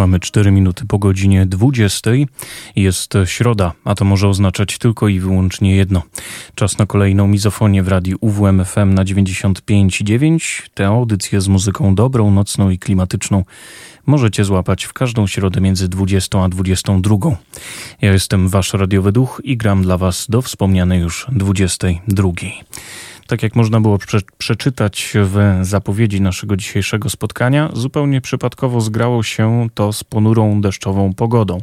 Mamy 4 minuty po godzinie 20. Jest środa, a to może oznaczać tylko i wyłącznie jedno. Czas na kolejną mizofonię w radiu UWMFM na 95,9. Tę audycję z muzyką dobrą, nocną i klimatyczną możecie złapać w każdą środę między 20 a 22. Ja jestem wasz radiowy duch i gram dla was do wspomnianej już 22 tak jak można było prze przeczytać w zapowiedzi naszego dzisiejszego spotkania, zupełnie przypadkowo zgrało się to z ponurą deszczową pogodą.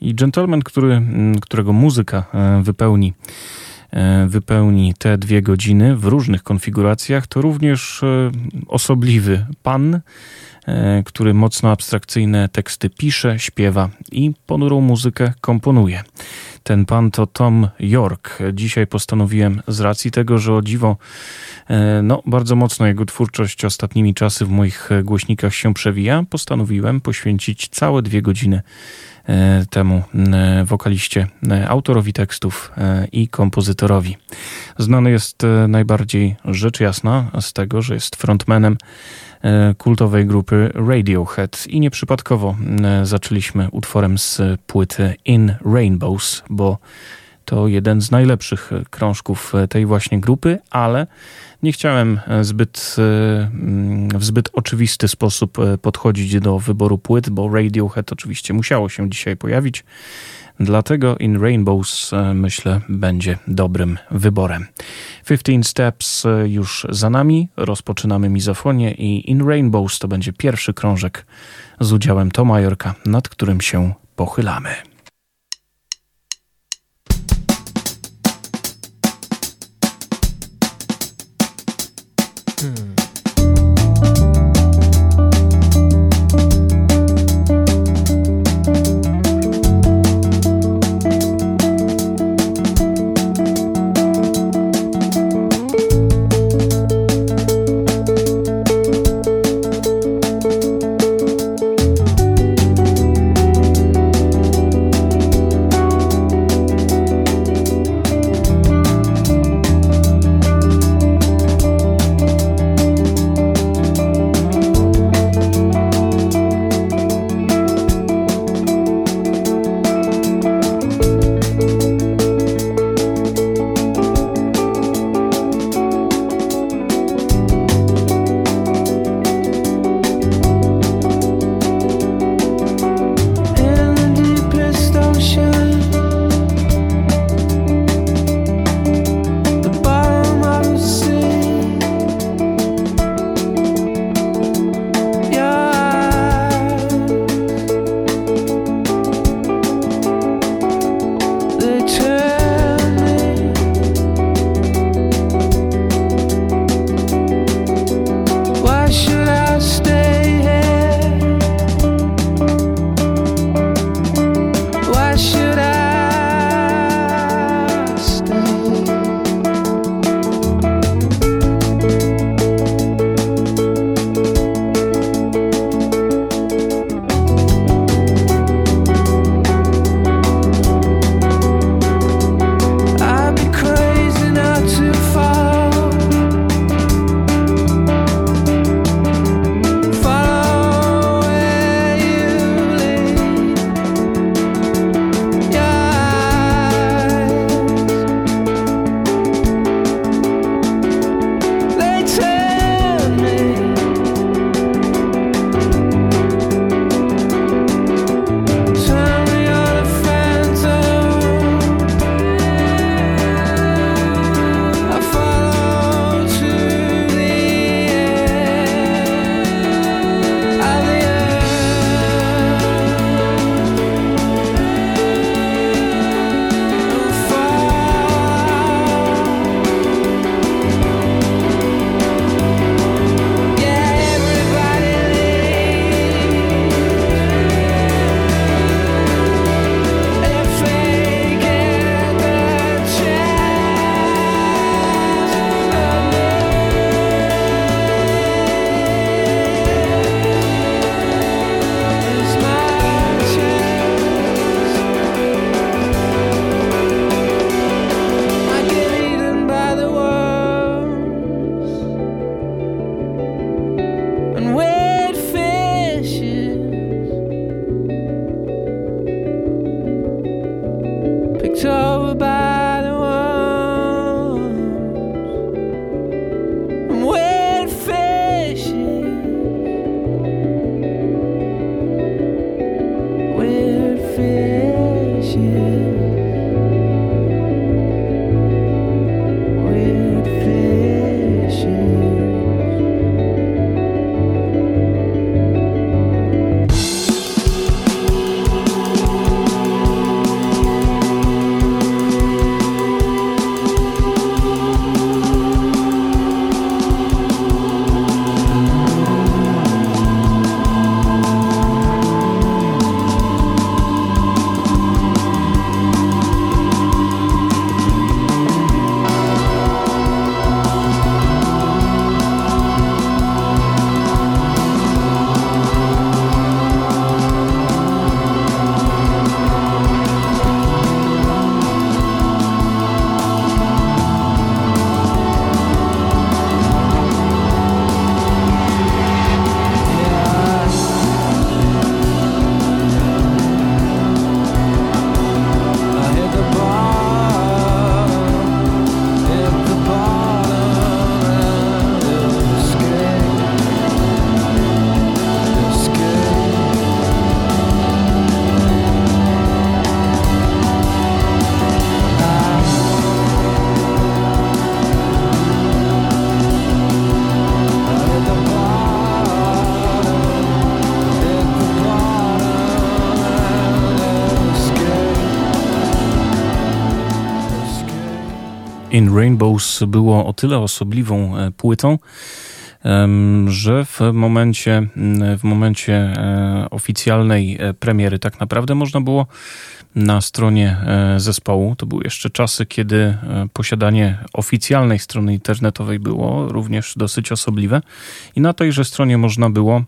I gentleman, który, którego muzyka e, wypełni e, wypełni te dwie godziny w różnych konfiguracjach, to również e, osobliwy pan, który mocno abstrakcyjne teksty pisze, śpiewa i ponurą muzykę komponuje. Ten pan to Tom York. Dzisiaj postanowiłem z racji tego, że o dziwo e, no, bardzo mocno jego twórczość ostatnimi czasy w moich głośnikach się przewija, postanowiłem poświęcić całe dwie godziny E, temu e, wokaliście, autorowi tekstów i kompozytorowi. Znany jest najbardziej rzecz jasna z tego, że jest frontmanem kultowej grupy Radiohead i nieprzypadkowo zaczęliśmy utworem z płyty In Rainbows, bo to jeden z najlepszych krążków tej właśnie grupy, ale nie chciałem e, zbyt, e, mm, w zbyt oczywisty sposób e, podchodzić do wyboru płyt, bo Radiohead oczywiście musiało się dzisiaj pojawić. Dlatego In Rainbows myślę będzie dobrym wyborem. 15 Steps już za nami, rozpoczynamy mizofonię i In Rainbows to będzie pierwszy krążek z udziałem Toma Jorka, nad którym się pochylamy. In Rainbows było o tyle osobliwą e, płytą, że w momencie, w momencie e, oficjalnej e, premiery tak naprawdę można było na stronie zespołu. To były jeszcze czasy, kiedy posiadanie oficjalnej strony internetowej było również dosyć osobliwe i na tejże stronie można było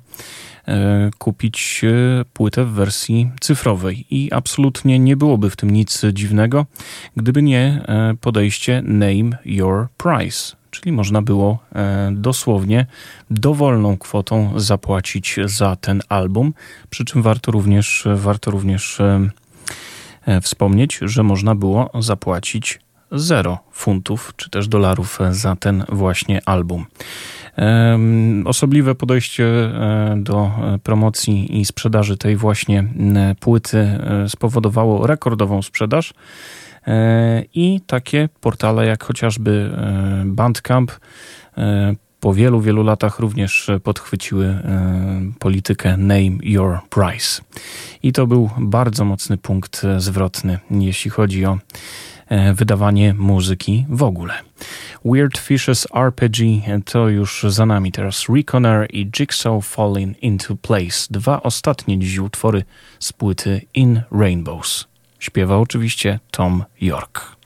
kupić e, płytę w wersji cyfrowej. I absolutnie nie byłoby w tym nic dziwnego, gdyby nie e, podejście Name Your Price. Czyli można było dosłownie dowolną kwotą zapłacić za ten album. Przy czym warto również, warto również wspomnieć, że można było zapłacić 0 funtów czy też dolarów za ten właśnie album. Osobliwe podejście e, do e, promocji i sprzedaży tej właśnie płyty e, spowodowało rekordową sprzedaż. I takie portale jak chociażby Bandcamp po wielu, wielu latach również podchwyciły politykę Name Your Price. I to był bardzo mocny punkt zwrotny, jeśli chodzi o wydawanie muzyki w ogóle. Weird Fishes RPG to już za nami teraz Reconer i Jigsaw Falling into Place. Dwa ostatnie dziś utwory z płyty In Rainbows. Śpiewa oczywiście Tom York.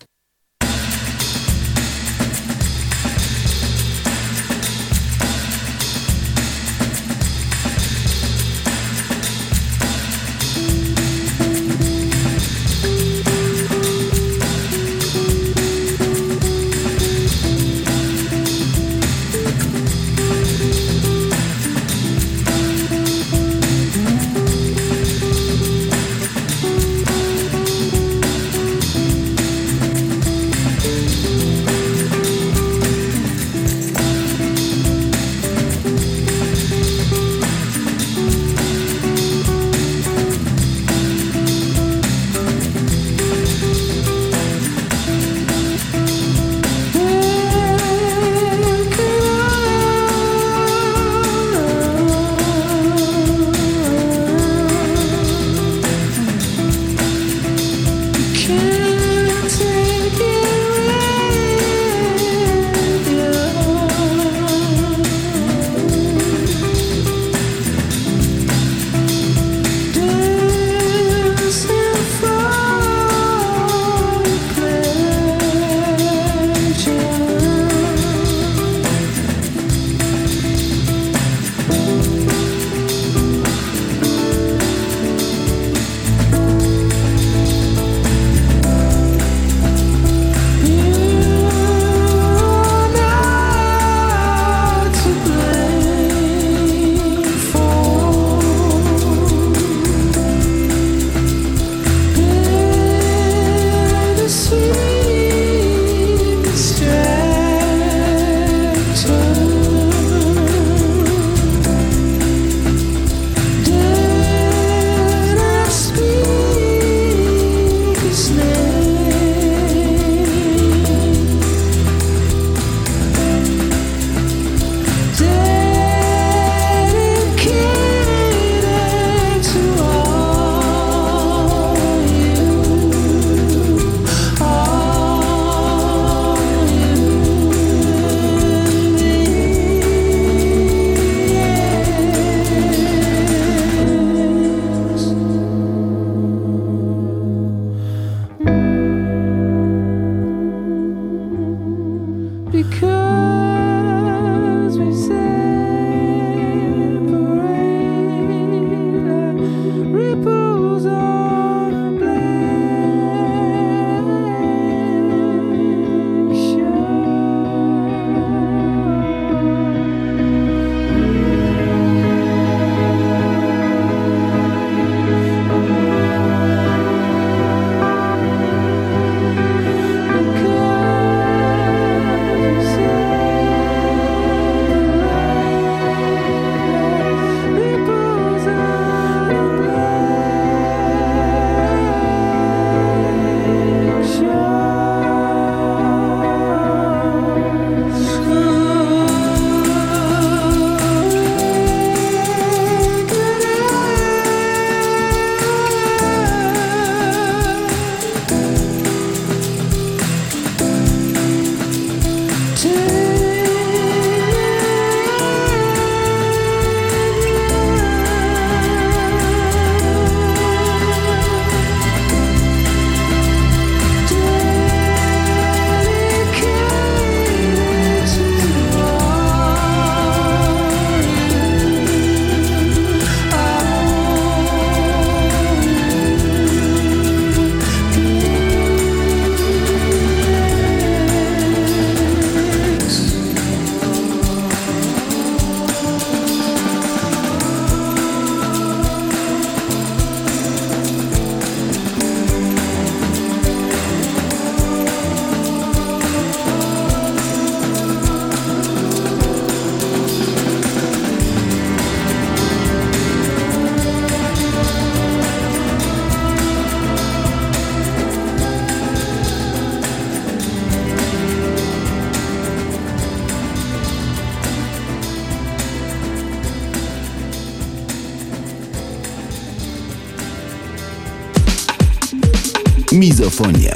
Mizofonia.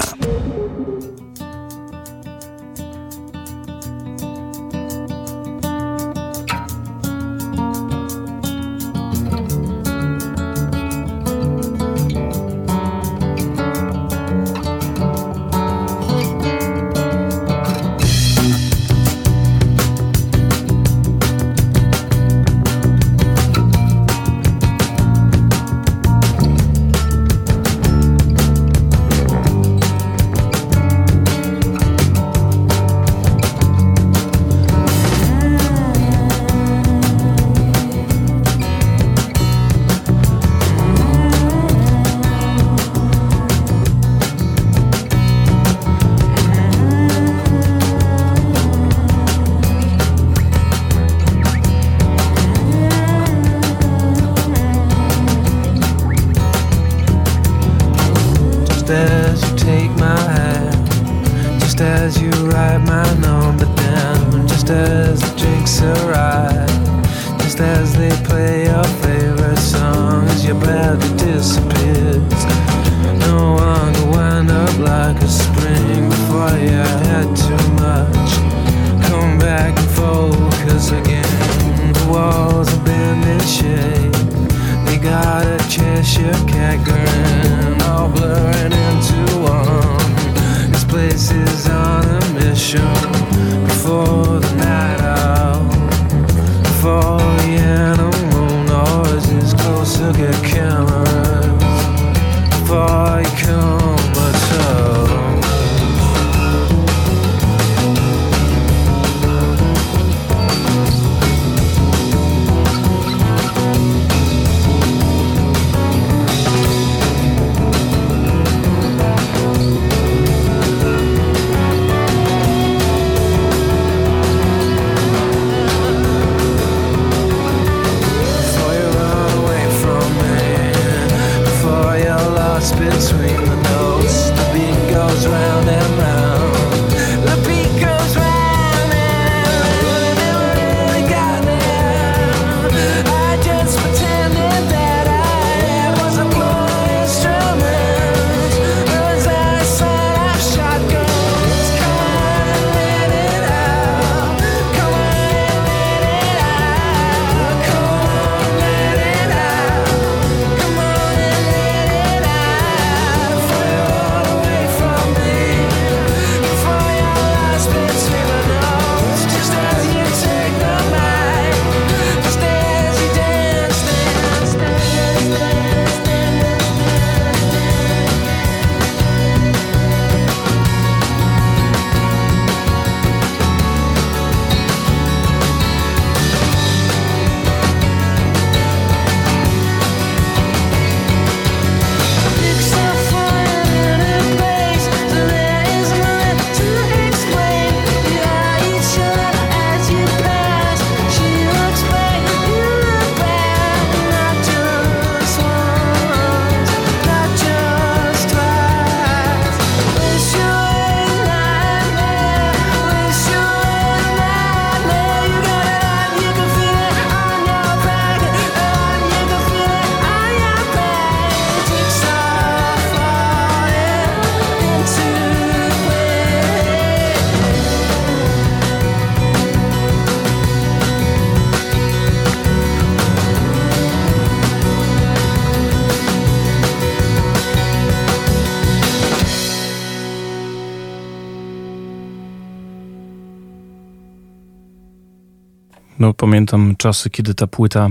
No, pamiętam czasy, kiedy ta płyta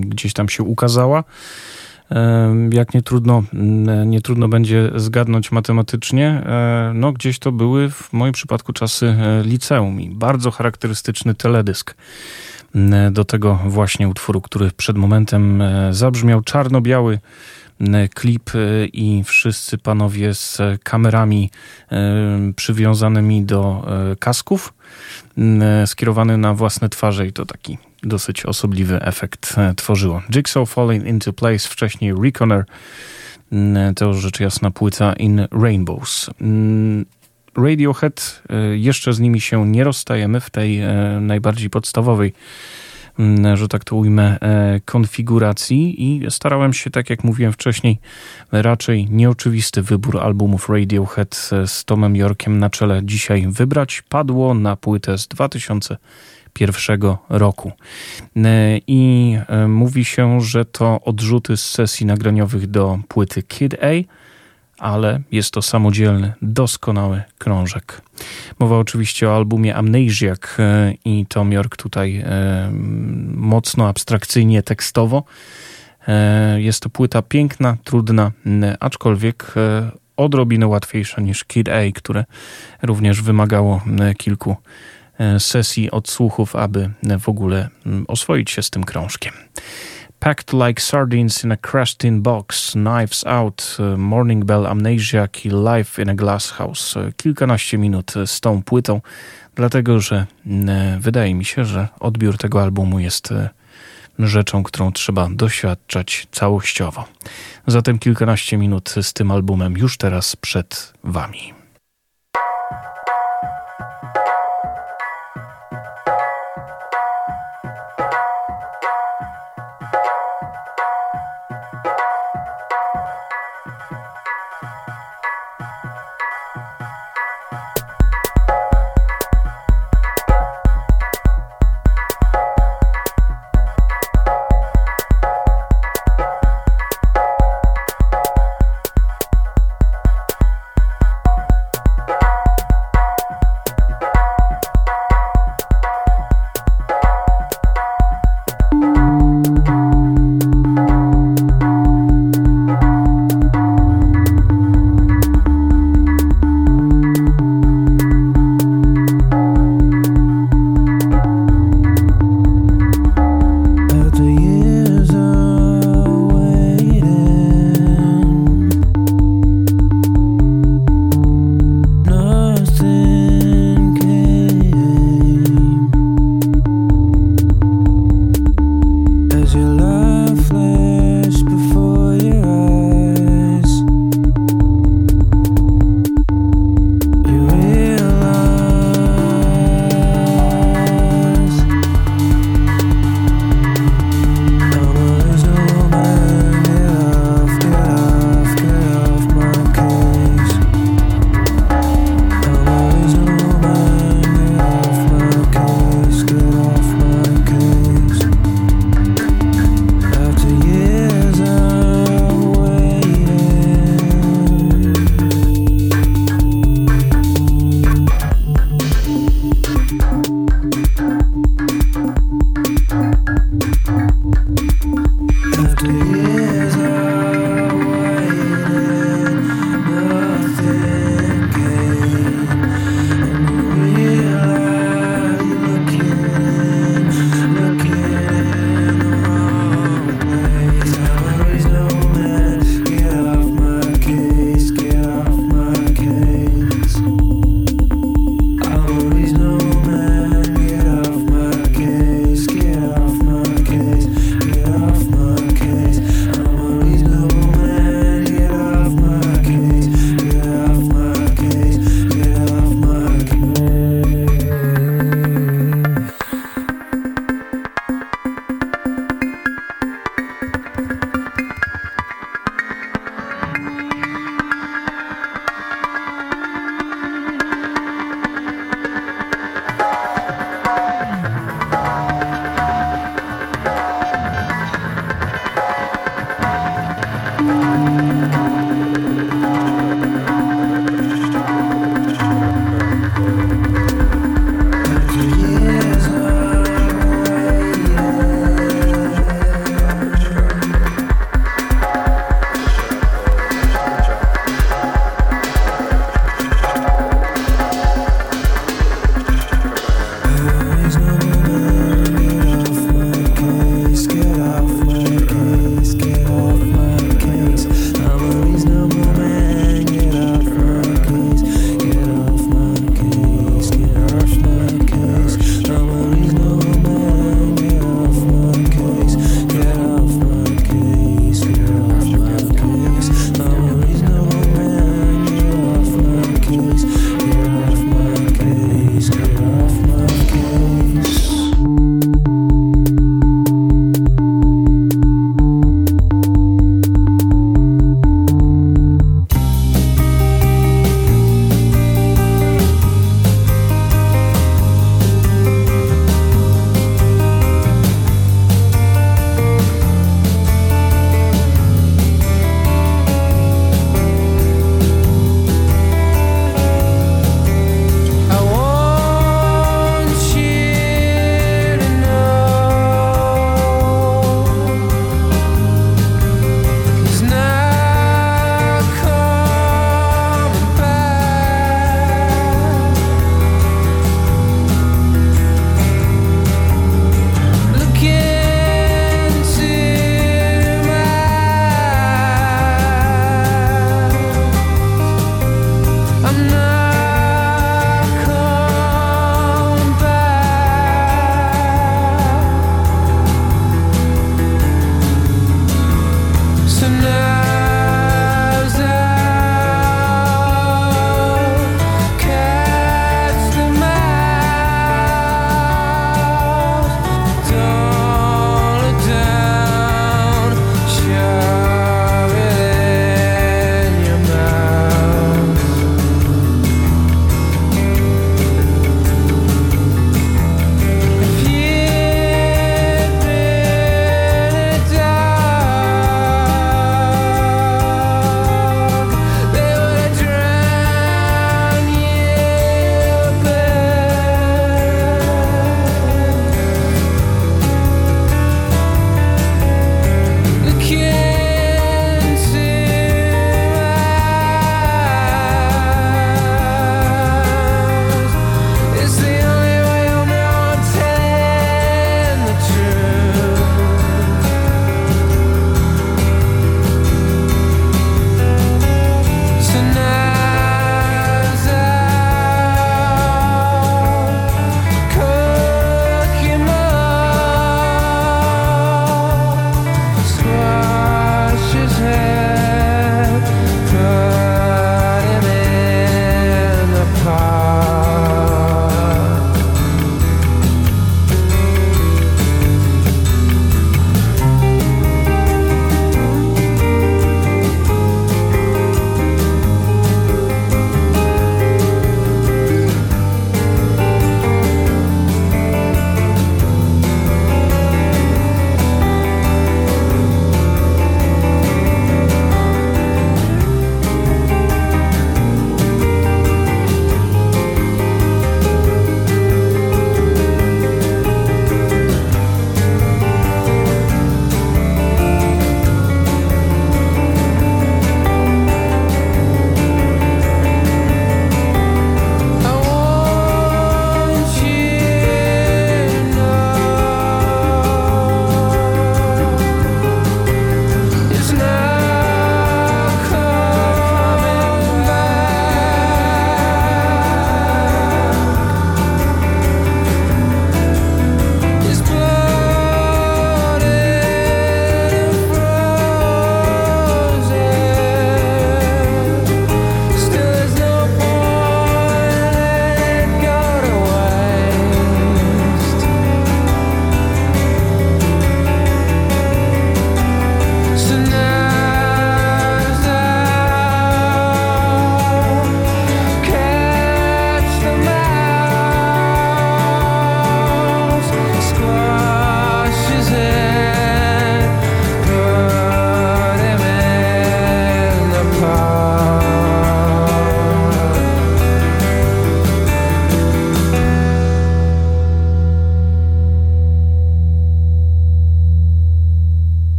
gdzieś tam się ukazała. Jak nie trudno, nie trudno będzie zgadnąć matematycznie, e, no gdzieś to były w moim przypadku czasy e, liceum i bardzo charakterystyczny teledysk do tego właśnie utworu, który przed momentem e, zabrzmiał czarno-biały klip i wszyscy panowie z kamerami przywiązanymi do kasków E, skierowany na własne twarze i to taki dosyć osobliwy efekt e, tworzyło. Jigsaw Falling Into Place, wcześniej Reconner, to rzecz jasna płyta In Rainbows. Radiohead, e, jeszcze z nimi się nie rozstajemy w tej najbardziej podstawowej mm, że tak to ujmę, e, konfiguracji i starałem się, tak jak mówiłem wcześniej, raczej nieoczywisty wybór albumów Radiohead z Tomem Yorkiem na czele dzisiaj wybrać. Padło na płytę z 2001 roku. E, I e, mówi się, że to odrzuty z sesji nagraniowych do płyty Kid A, ale jest to samodzielny, doskonały krążek. Mowa oczywiście o albumie Amnesiac e, i Tom York tutaj e, mocno abstrakcyjnie tekstowo. E, jest to płyta piękna, trudna, aczkolwiek odrobinę łatwiejsza niż Kid A, które również wymagało kilku sesji odsłuchów, aby w ogóle oswoić się z tym krążkiem. Packed like sardines in a crustin box, Knives Out, uh, Morning Bell Amnesiac i Life in a Glass House. Uh, kilkanaście minut z tą płytą, dlatego że wydaje mi się, że odbiór tego albumu jest rzeczą, którą trzeba doświadczać całościowo. Zatem kilkanaście minut z tym albumem już teraz przed Wami.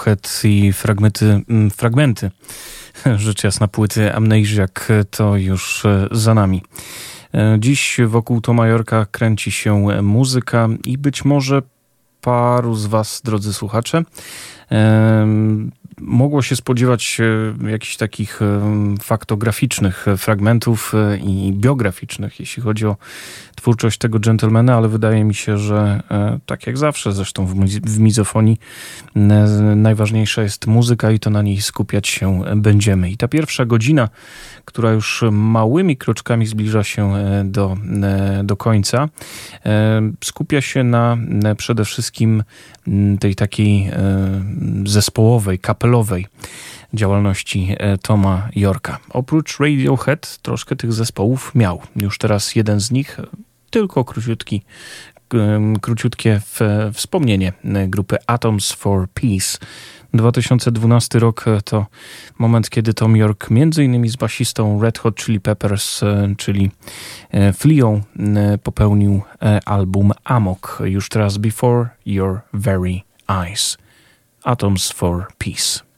Radiohead i fragmenty, mm, fragmenty rzecz jasna płyty Amnesiac to już e, za nami. E, dziś wokół to Majorka kręci się muzyka i być może paru z Was, drodzy słuchacze, mogło się spodziewać jakichś takich faktograficznych fragmentów i biograficznych, jeśli chodzi o twórczość tego gentlemana, ale wydaje mi się, że tak jak zawsze zresztą w, w mizofonii najważniejsza jest muzyka i to na niej skupiać się będziemy. I ta pierwsza godzina, która już małymi kroczkami zbliża się do, do końca, skupia się na przede wszystkim tej takiej zespołowej, kapelowej działalności e, Toma Yorka. Oprócz Radiohead troszkę tych zespołów miał. Już teraz jeden z nich, tylko króciutki, króciutkie wspomnienie e, grupy Atoms for Peace. 2012 rok to moment, kiedy Tom York między innymi z basistą Red Hot Chili Peppers, e, czyli Fleą, popełnił album Amok. Już teraz Before Your Very Eyes. Atoms for Peace.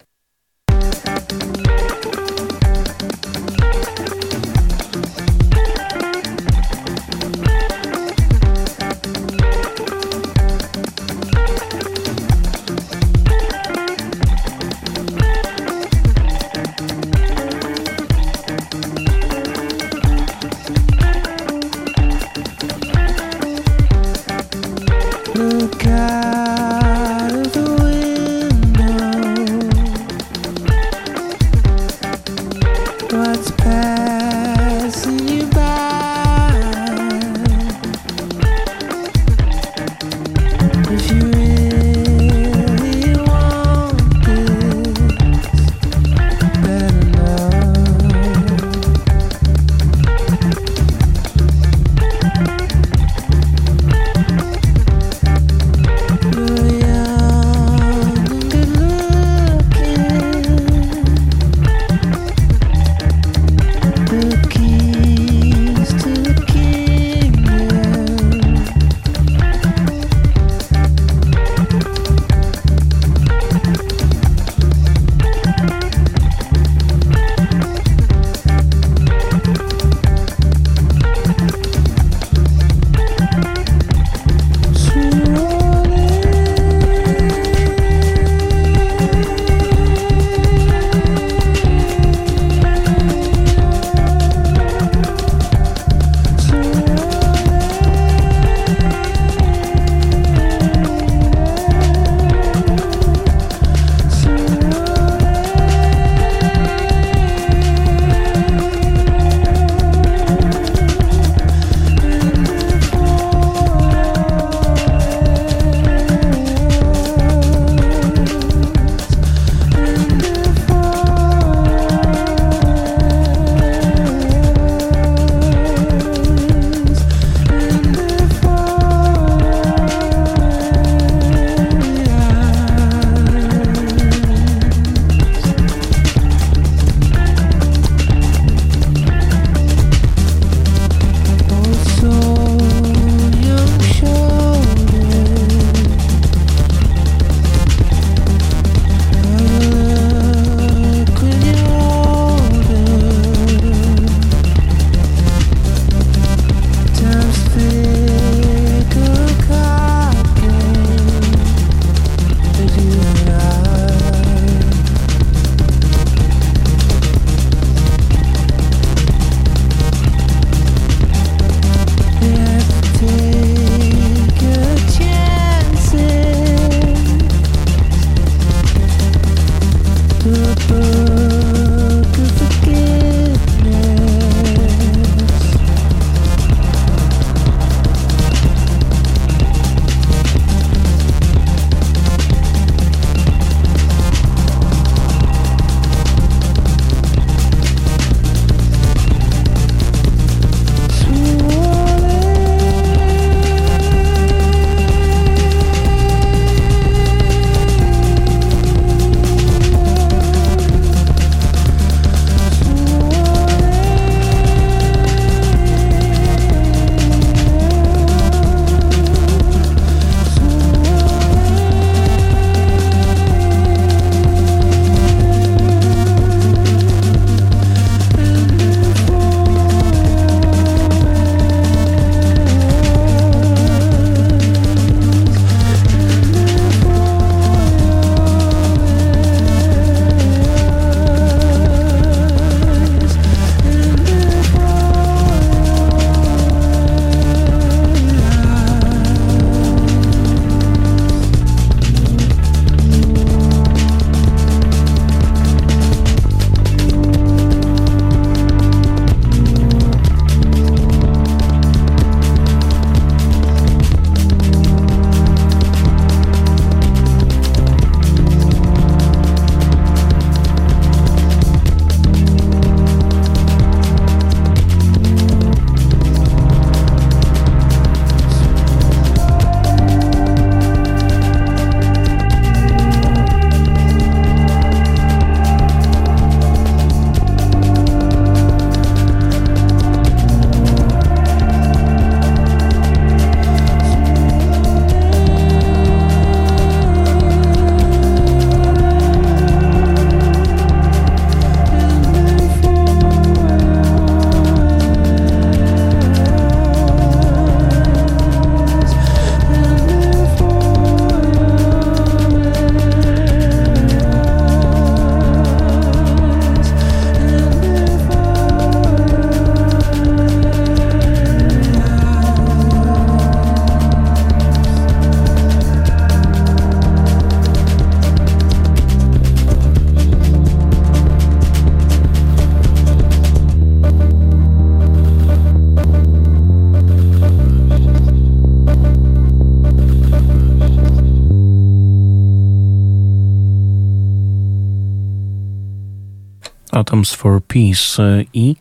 Atoms for Peace i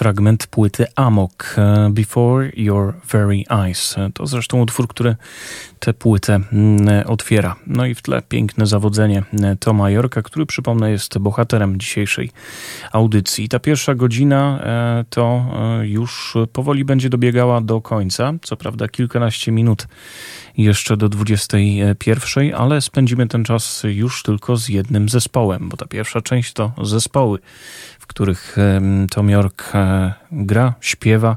fragment płyty Amok e, Before Your Very Eyes. E, to zresztą utwór, który tę płytę mm, otwiera. No i w tle piękne zawodzenie Toma Yorka, który przypomnę jest bohaterem dzisiejszej audycji. Ta pierwsza godzina to już powoli będzie dobiegała do końca. Co prawda kilkanaście minut jeszcze do 21, ale spędzimy ten czas już tylko z jednym zespołem, bo ta pierwsza część to zespoły, których Tom York e, gra, śpiewa.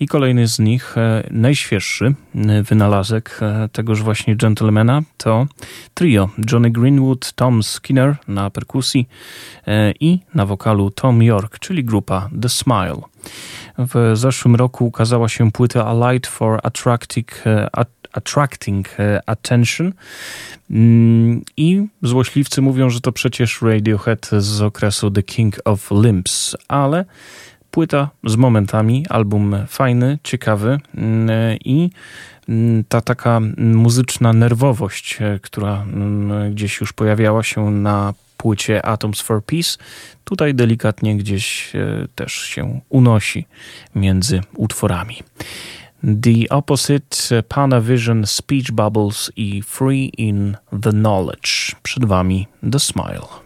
I kolejny z nich, e, najświeższy e, wynalazek tegoż właśnie gentlemana to trio Johnny Greenwood, Tom Skinner na perkusji i na wokalu Tom York, czyli grupa The Smile. W zeszłym roku ukazała się płyta A Light for Attracting, attracting e, attention. Mm, I złośliwcy mówią, że to przecież Radiohead z okresu The King of Limps, ale płyta z momentami, album fajny, ciekawy mm, i mm, ta taka muzyczna nerwowość, e, która gdzieś już pojawiała się na płycie Atoms for Peace, tutaj delikatnie gdzieś e, też się unosi między utworami. The Opposite, Panavision, Speech Bubbles i Free in the Knowledge. Przed Wami The Smile.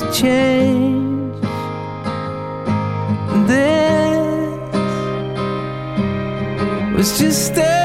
has changed. This was just a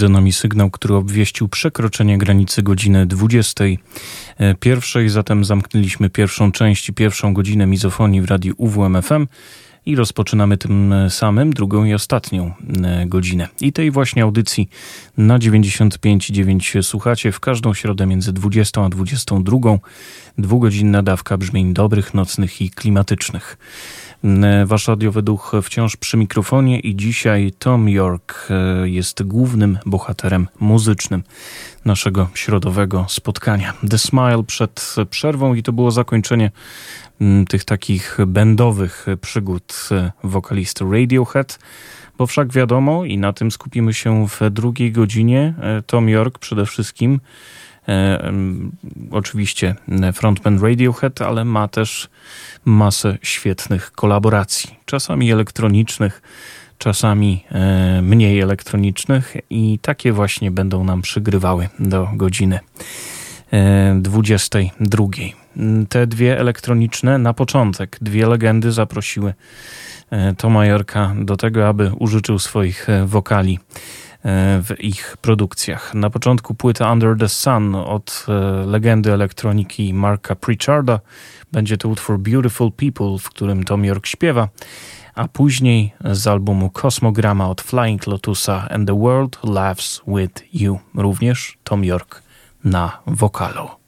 za nami sygnał, który obwieścił przekroczenie granicy godziny 21. Zatem zamknęliśmy pierwszą część i pierwszą godzinę mizofonii w radiu UWMFM i rozpoczynamy tym samym drugą i ostatnią e, godzinę. I tej właśnie audycji na 95,9 słuchacie w każdą środę między 20 a 22. Dwugodzinna dawka brzmień dobrych, nocnych i klimatycznych. E, wasz radiowy duch wciąż przy mikrofonie i dzisiaj Tom York e, jest głównym bohaterem muzycznym naszego środowego spotkania. The Smile przed przerwą i to było zakończenie tych takich bendowych przygód e, wokalisty Radiohead, bo wszak wiadomo i na tym skupimy się w drugiej godzinie. E, Tom York przede wszystkim, e, oczywiście frontman Radiohead, ale ma też masę świetnych kolaboracji, czasami elektronicznych, czasami mniej elektronicznych i takie właśnie będą nam przygrywały do godziny 22. Te dwie elektroniczne na początek, dwie legendy zaprosiły e, Toma Jorka do tego, aby użyczył swoich e, wokali e, w ich produkcjach. Na początku płyta Under the Sun od legendy elektroniki Marka Pritcharda. Będzie to utwór Beautiful People, w którym Tom York śpiewa, a później z albumu Kosmograma od Flying Lotusa And the World Laughs With You. Również Tom York na wokalu.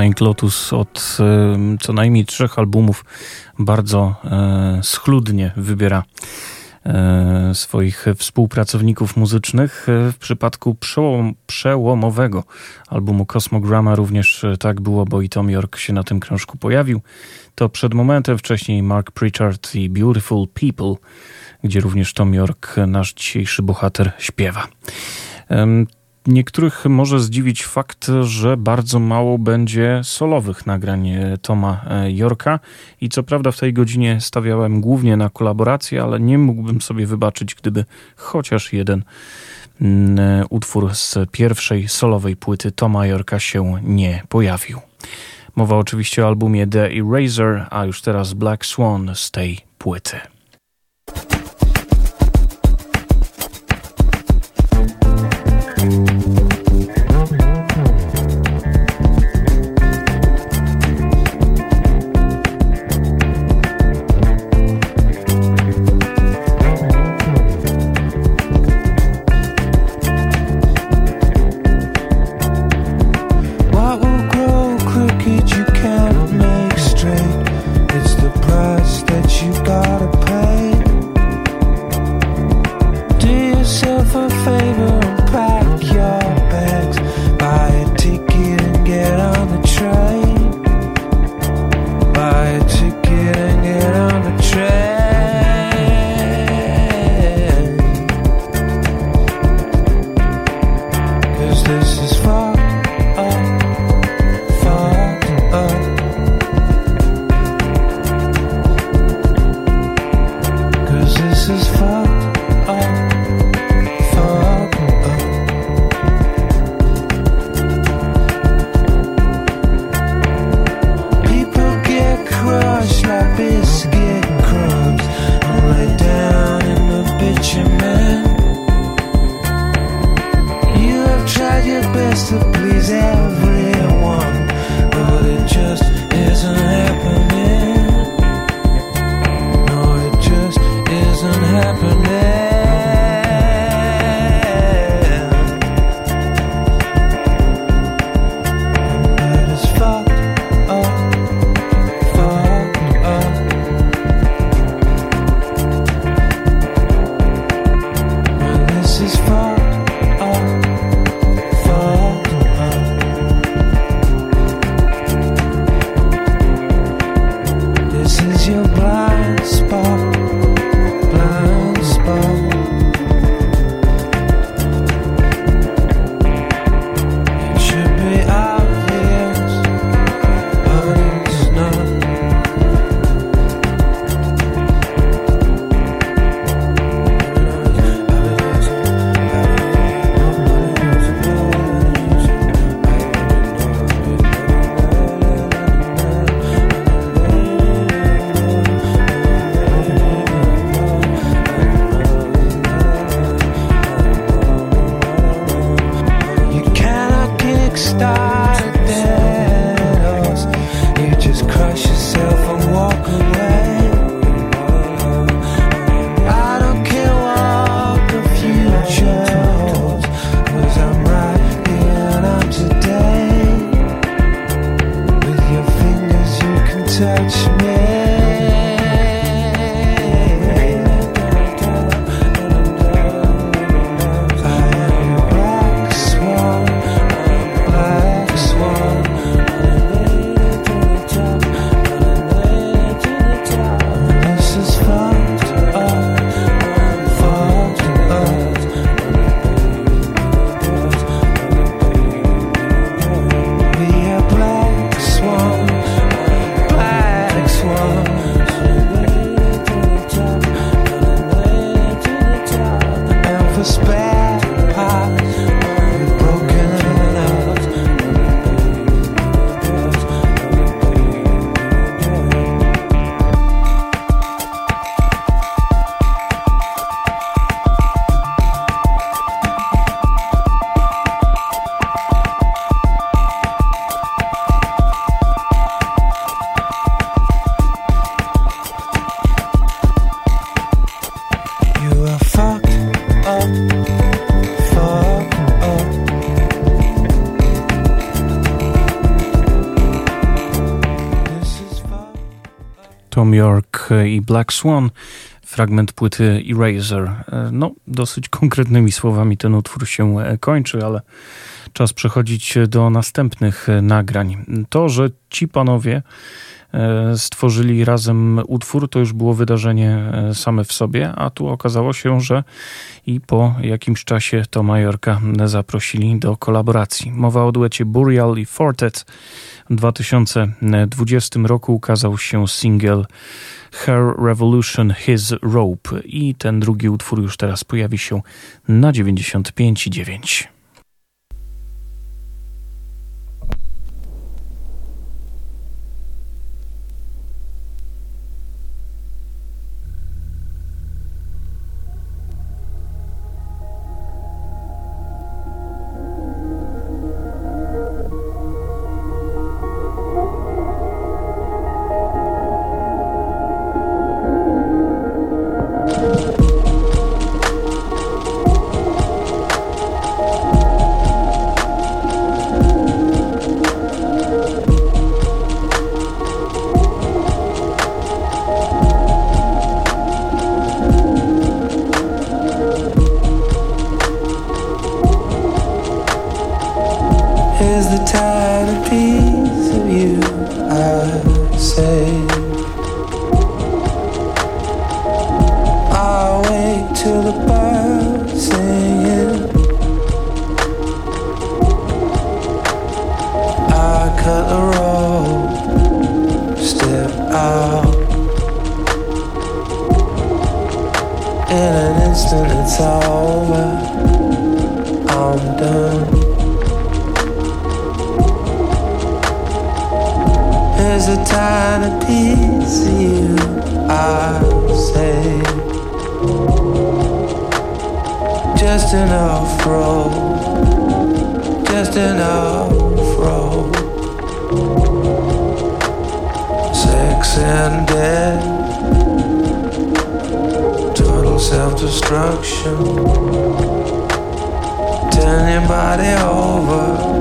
Flying Lotus od co najmniej trzech albumów bardzo e, schludnie wybiera e, swoich współpracowników muzycznych. W przypadku przełom, przełomowego albumu Cosmogramma również tak było, bo i Tom York się na tym krążku pojawił. To przed momentem wcześniej Mark Pritchard i Beautiful People, gdzie również Tom York, nasz dzisiejszy bohater, śpiewa. Niektórych może zdziwić fakt, że bardzo mało będzie solowych nagrań e, Toma e, Yorka i co prawda w tej godzinie stawiałem głównie na kolaborację, ale nie mógłbym sobie wybaczyć, gdyby chociaż jeden mm, e, utwór z pierwszej solowej płyty Toma Yorka się nie pojawił. Mowa oczywiście o albumie The Eraser, a już teraz Black Swan z tej płyty. Tom York i Black Swan fragment płyty Eraser. E, no, dosyć konkretnymi słowami ten utwór się e, kończy, ale czas przechodzić do następnych nagrań. To, że ci panowie stworzyli razem utwór, to już było wydarzenie same w sobie, a tu okazało się, że i po jakimś czasie to Majorka zaprosili do kolaboracji. Mowa o duecie Burial i Fortet. W 2020 roku ukazał się single Her Revolution, His Rope i ten drugi utwór już teraz pojawi się na 95,9. is the tiny piece of you I save? I wake till the birds singing. I cut the rope, step out. In an instant, it's over. I'm done. eternity. See you, Just enough road, just enough road. Sex and death, total self-destruction. Turn your body over.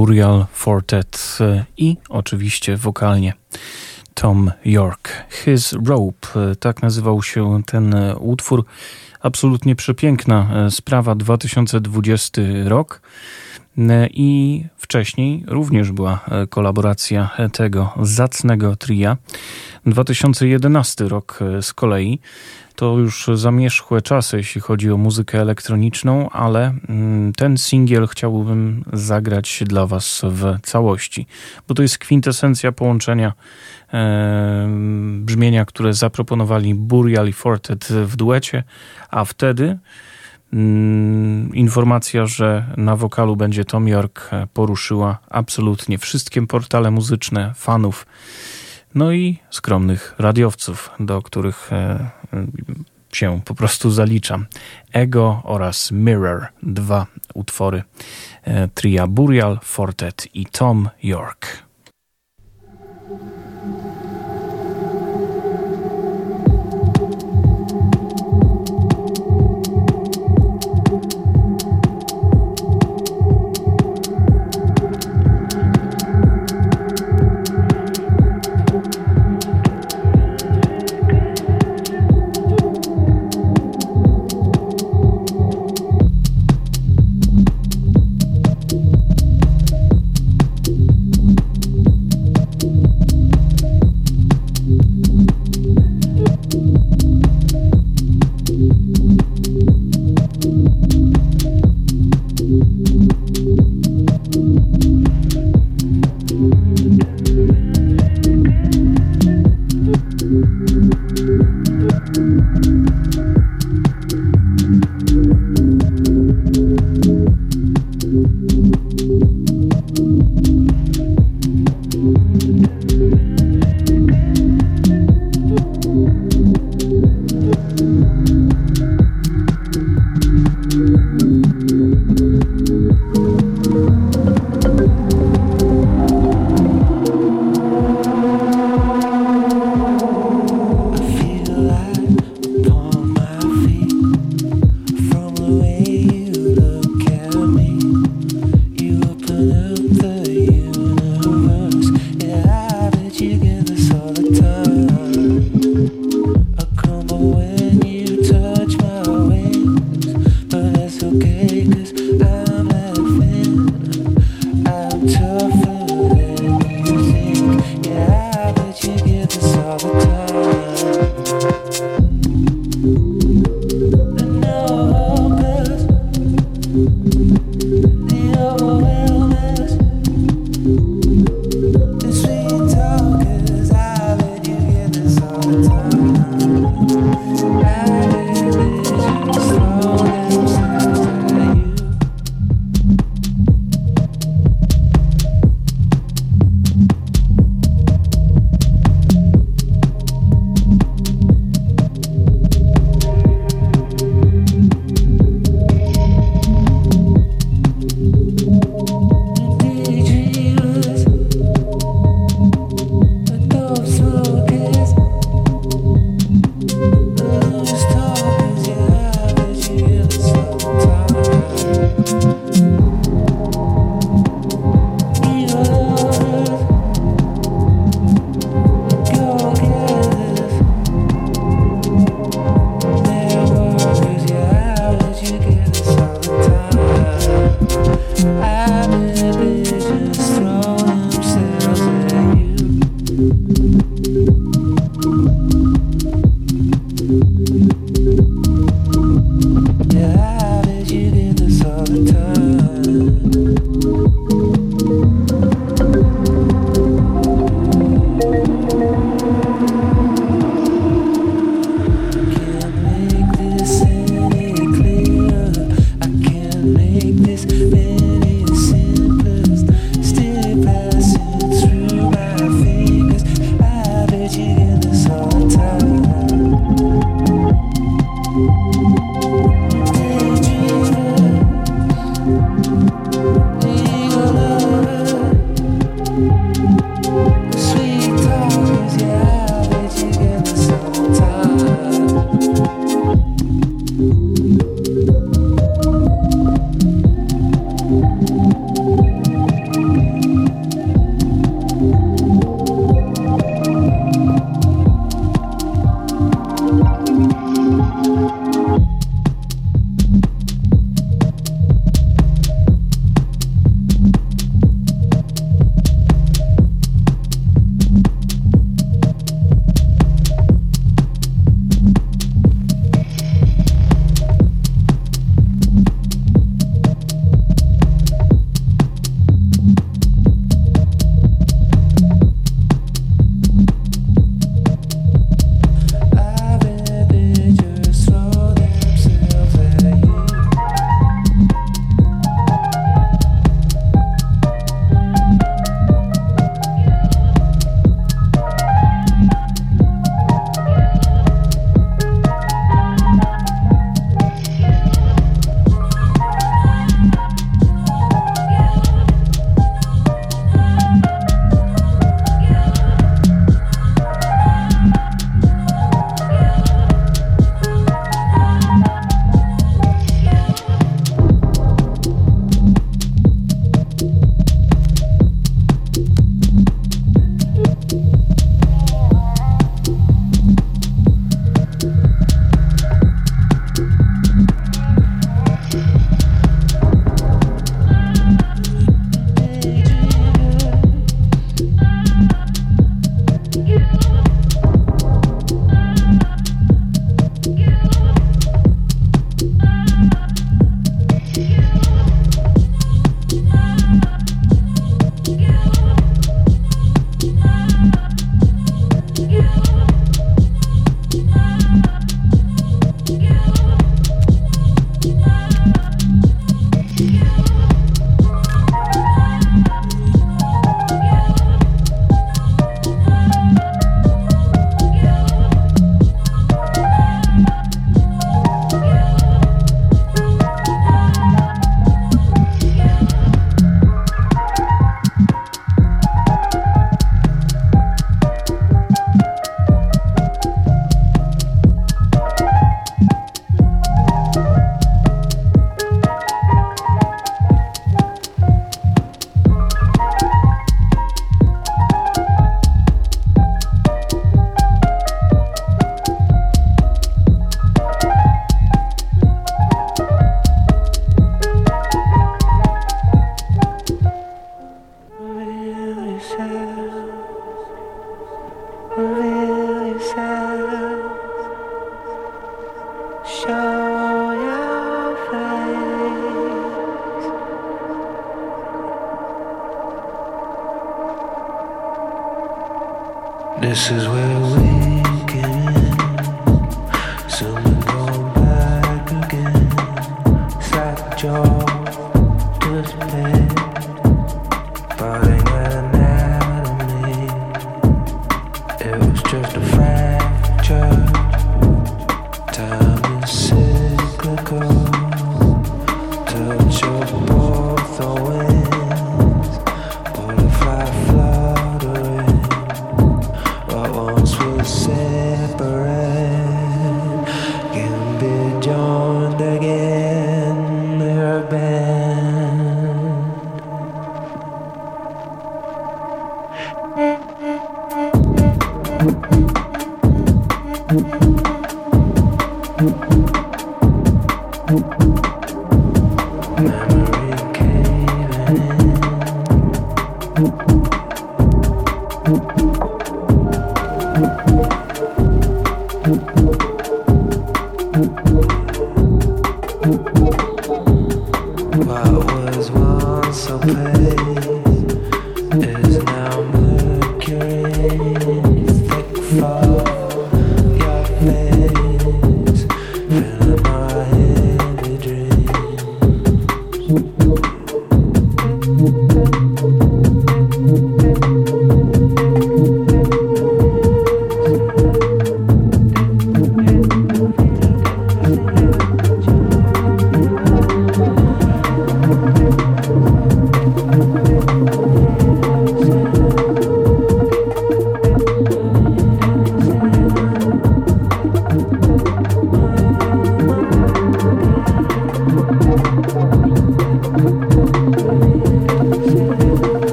Burial Fortet i oczywiście wokalnie Tom York. His Rope, tak nazywał się ten utwór. Absolutnie przepiękna sprawa, 2020 rok. I wcześniej również była kolaboracja tego zacnego tria. 2011 rok z kolei to już zamierzchłe czasy, jeśli chodzi o muzykę elektroniczną, ale mm, ten singiel chciałbym zagrać dla Was w całości, bo to jest kwintesencja połączenia e, brzmienia, które zaproponowali Burial i Fortet w duecie, a wtedy informacja, że na wokalu będzie Tom York e, poruszyła absolutnie wszystkie portale muzyczne, fanów no i skromnych radiowców, do których e, się po prostu zaliczam. Ego oraz Mirror, dwa utwory e, tria Burial, Fortet i Tom York.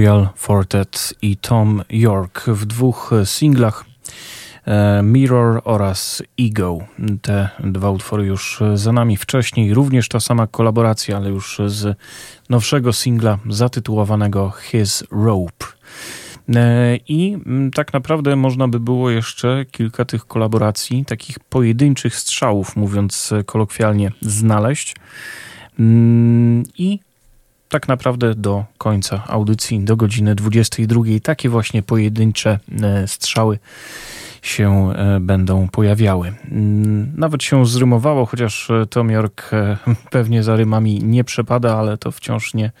Burial Fortet i Tom York w dwóch singlach e, Mirror oraz Ego. Te dwa utwory już za nami wcześniej. Również ta sama kolaboracja, ale już z nowszego singla zatytułowanego His Rope. E, I tak naprawdę można by było jeszcze kilka tych kolaboracji, takich pojedynczych strzałów, mówiąc kolokwialnie, znaleźć. Mm, I tak naprawdę do końca audycji, do godziny 22. Takie właśnie pojedyncze e, strzały się e, będą pojawiały. Mm, nawet się zrymowało, chociaż e, Tom York pewnie za rymami nie przepada, ale to wciąż nie,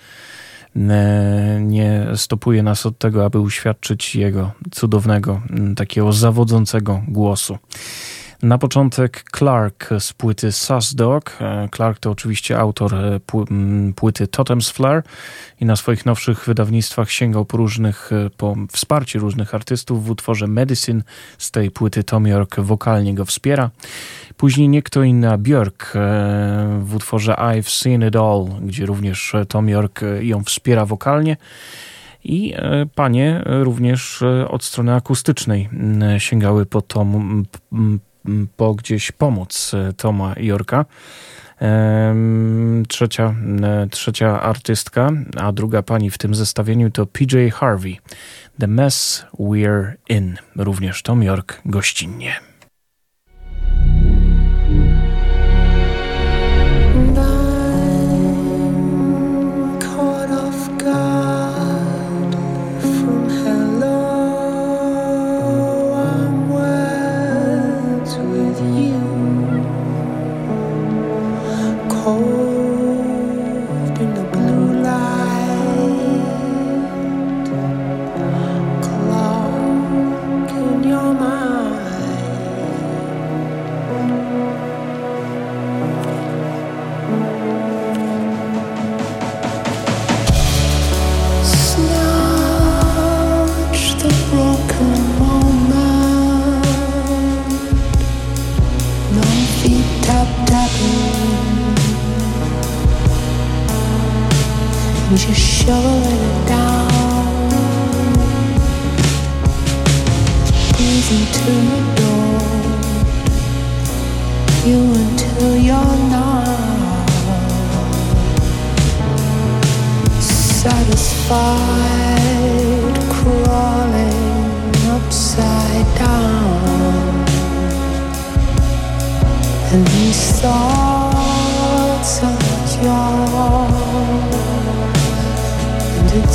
nie stopuje nas od tego, aby uświadczyć jego cudownego, takiego zawodzącego głosu. Na początek Clark z płyty Sus Dog. E, Clark to oczywiście autor e, płyty Totem's Flare i na swoich nowszych wydawnictwach sięgał po różnych, e, po wsparcie różnych artystów w utworze Medicine. Z tej płyty Tom York wokalnie go wspiera. Później nie kto inny, Björk w utworze I've Seen It All, gdzie również Tom York ją wspiera wokalnie. I panie również od strony akustycznej sięgały po tom, po gdzieś pomóc e, Toma Jorka. Trzecia, e, trzecia artystka, a druga pani w tym zestawieniu to PJ Harvey. The Mess We're In. Również Tom York gościnnie. shoveling it down. Easy to adore you until you're not satisfied, crawling upside down. And these thoughts.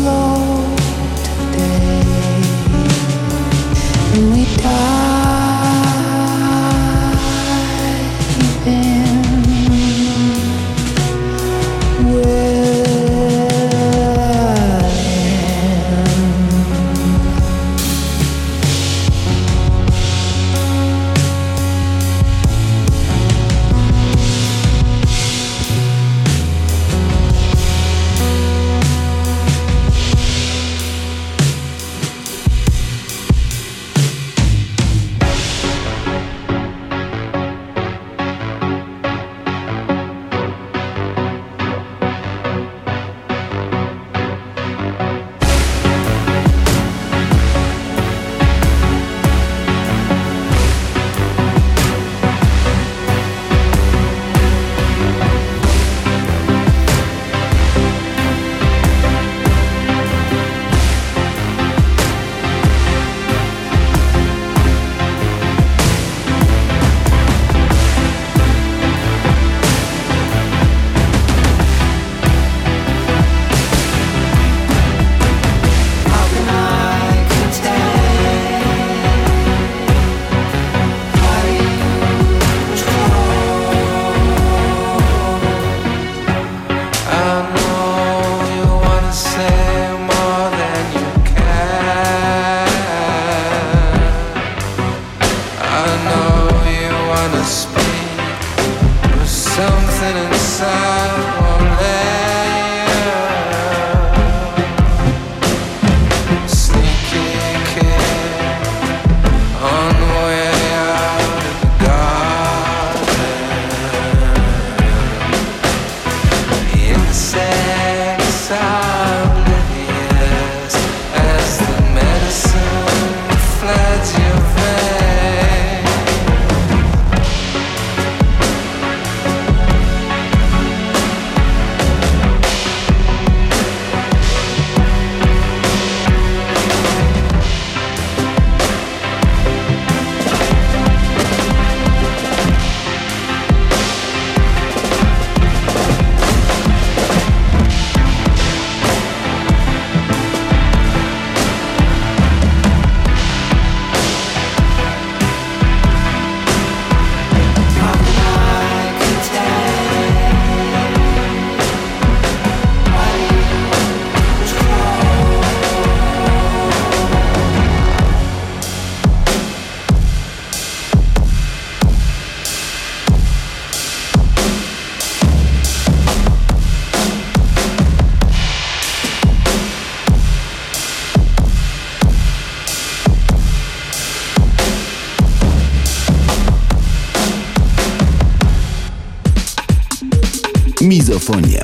slow Mizofonia.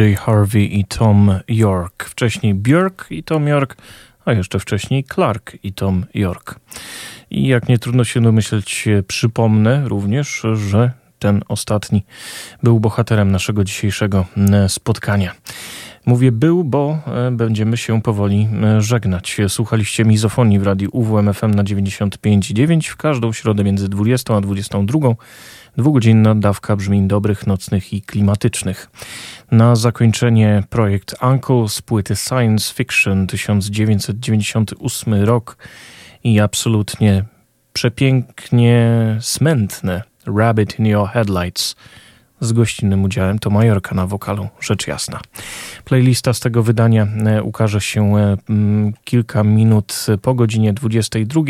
PJ Harvey i Tom York. Wcześniej Björk i Tom York, a jeszcze wcześniej Clark i Tom York. I jak nie trudno się domyśleć, przypomnę również, że ten ostatni był bohaterem naszego dzisiejszego e, spotkania. Mówię był, bo e, będziemy się powoli e, żegnać. Słuchaliście mizofonii w radiu UWMFM na 95,9 w każdą środę między 20 a 22. Dwugodzinna dawka brzmień dobrych, nocnych i klimatycznych. Na zakończenie projekt Uncle z płyty Science Fiction 1998 rok i absolutnie przepięknie smętne Rabbit in Your Headlights z gościnnym udziałem to Majorka na wokalu, rzecz jasna. Playlista z tego wydania e, ukaże się e, kilka minut po godzinie 22,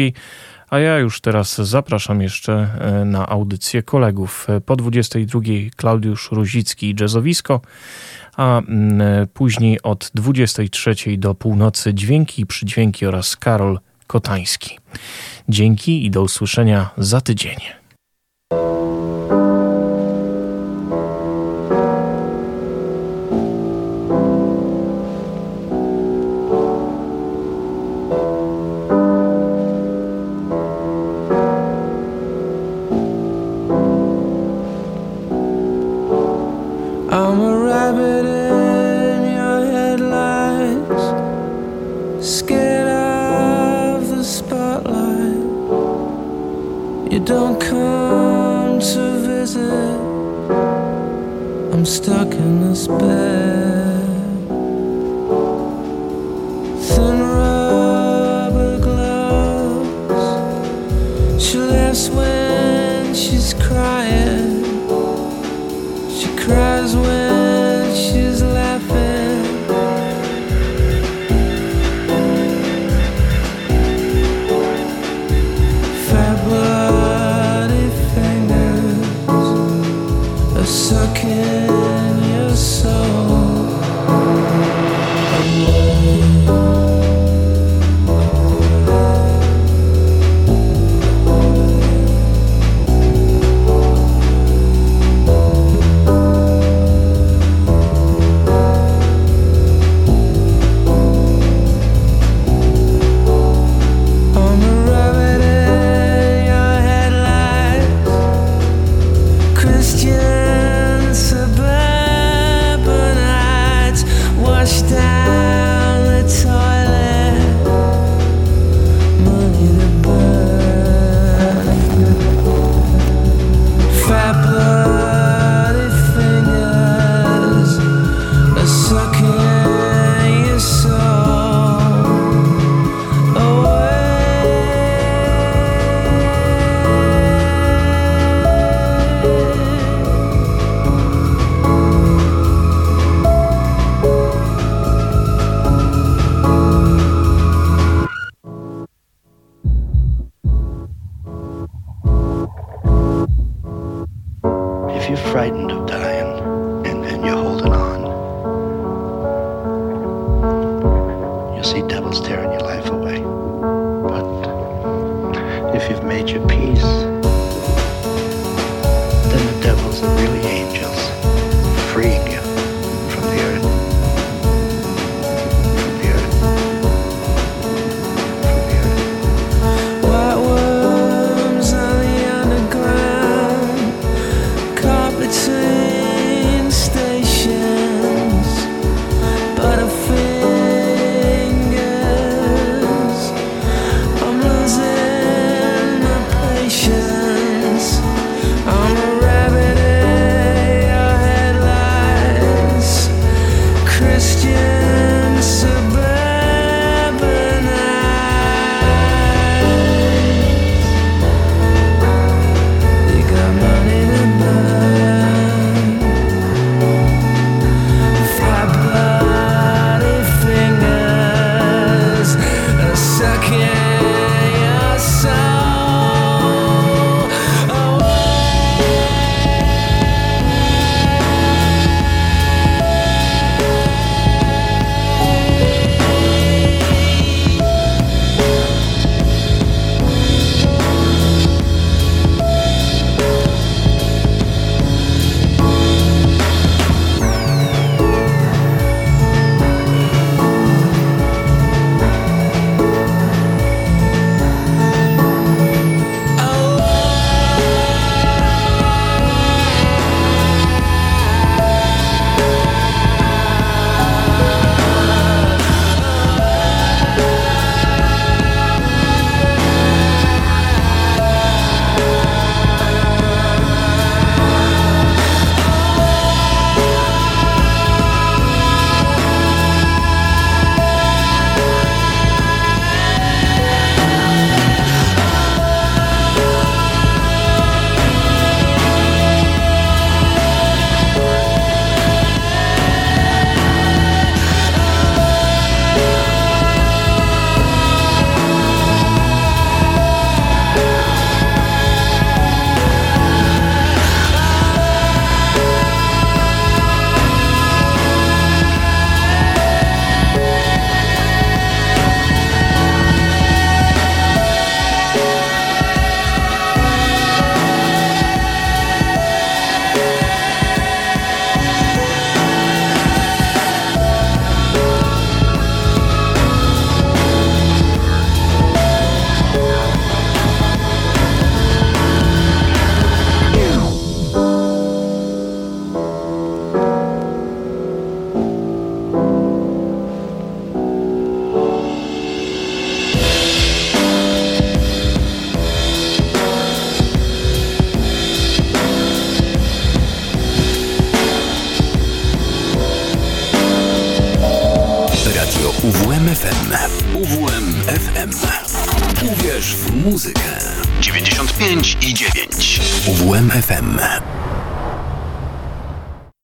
a ja już teraz zapraszam jeszcze e, na audycję kolegów. Po 22 Klaudiusz Ruzicki i Jazzowisko, a mm, e, później od 23 do północy Dźwięki Przydźwięki oraz Karol Kotański. Dzięki i do usłyszenia za tydzień.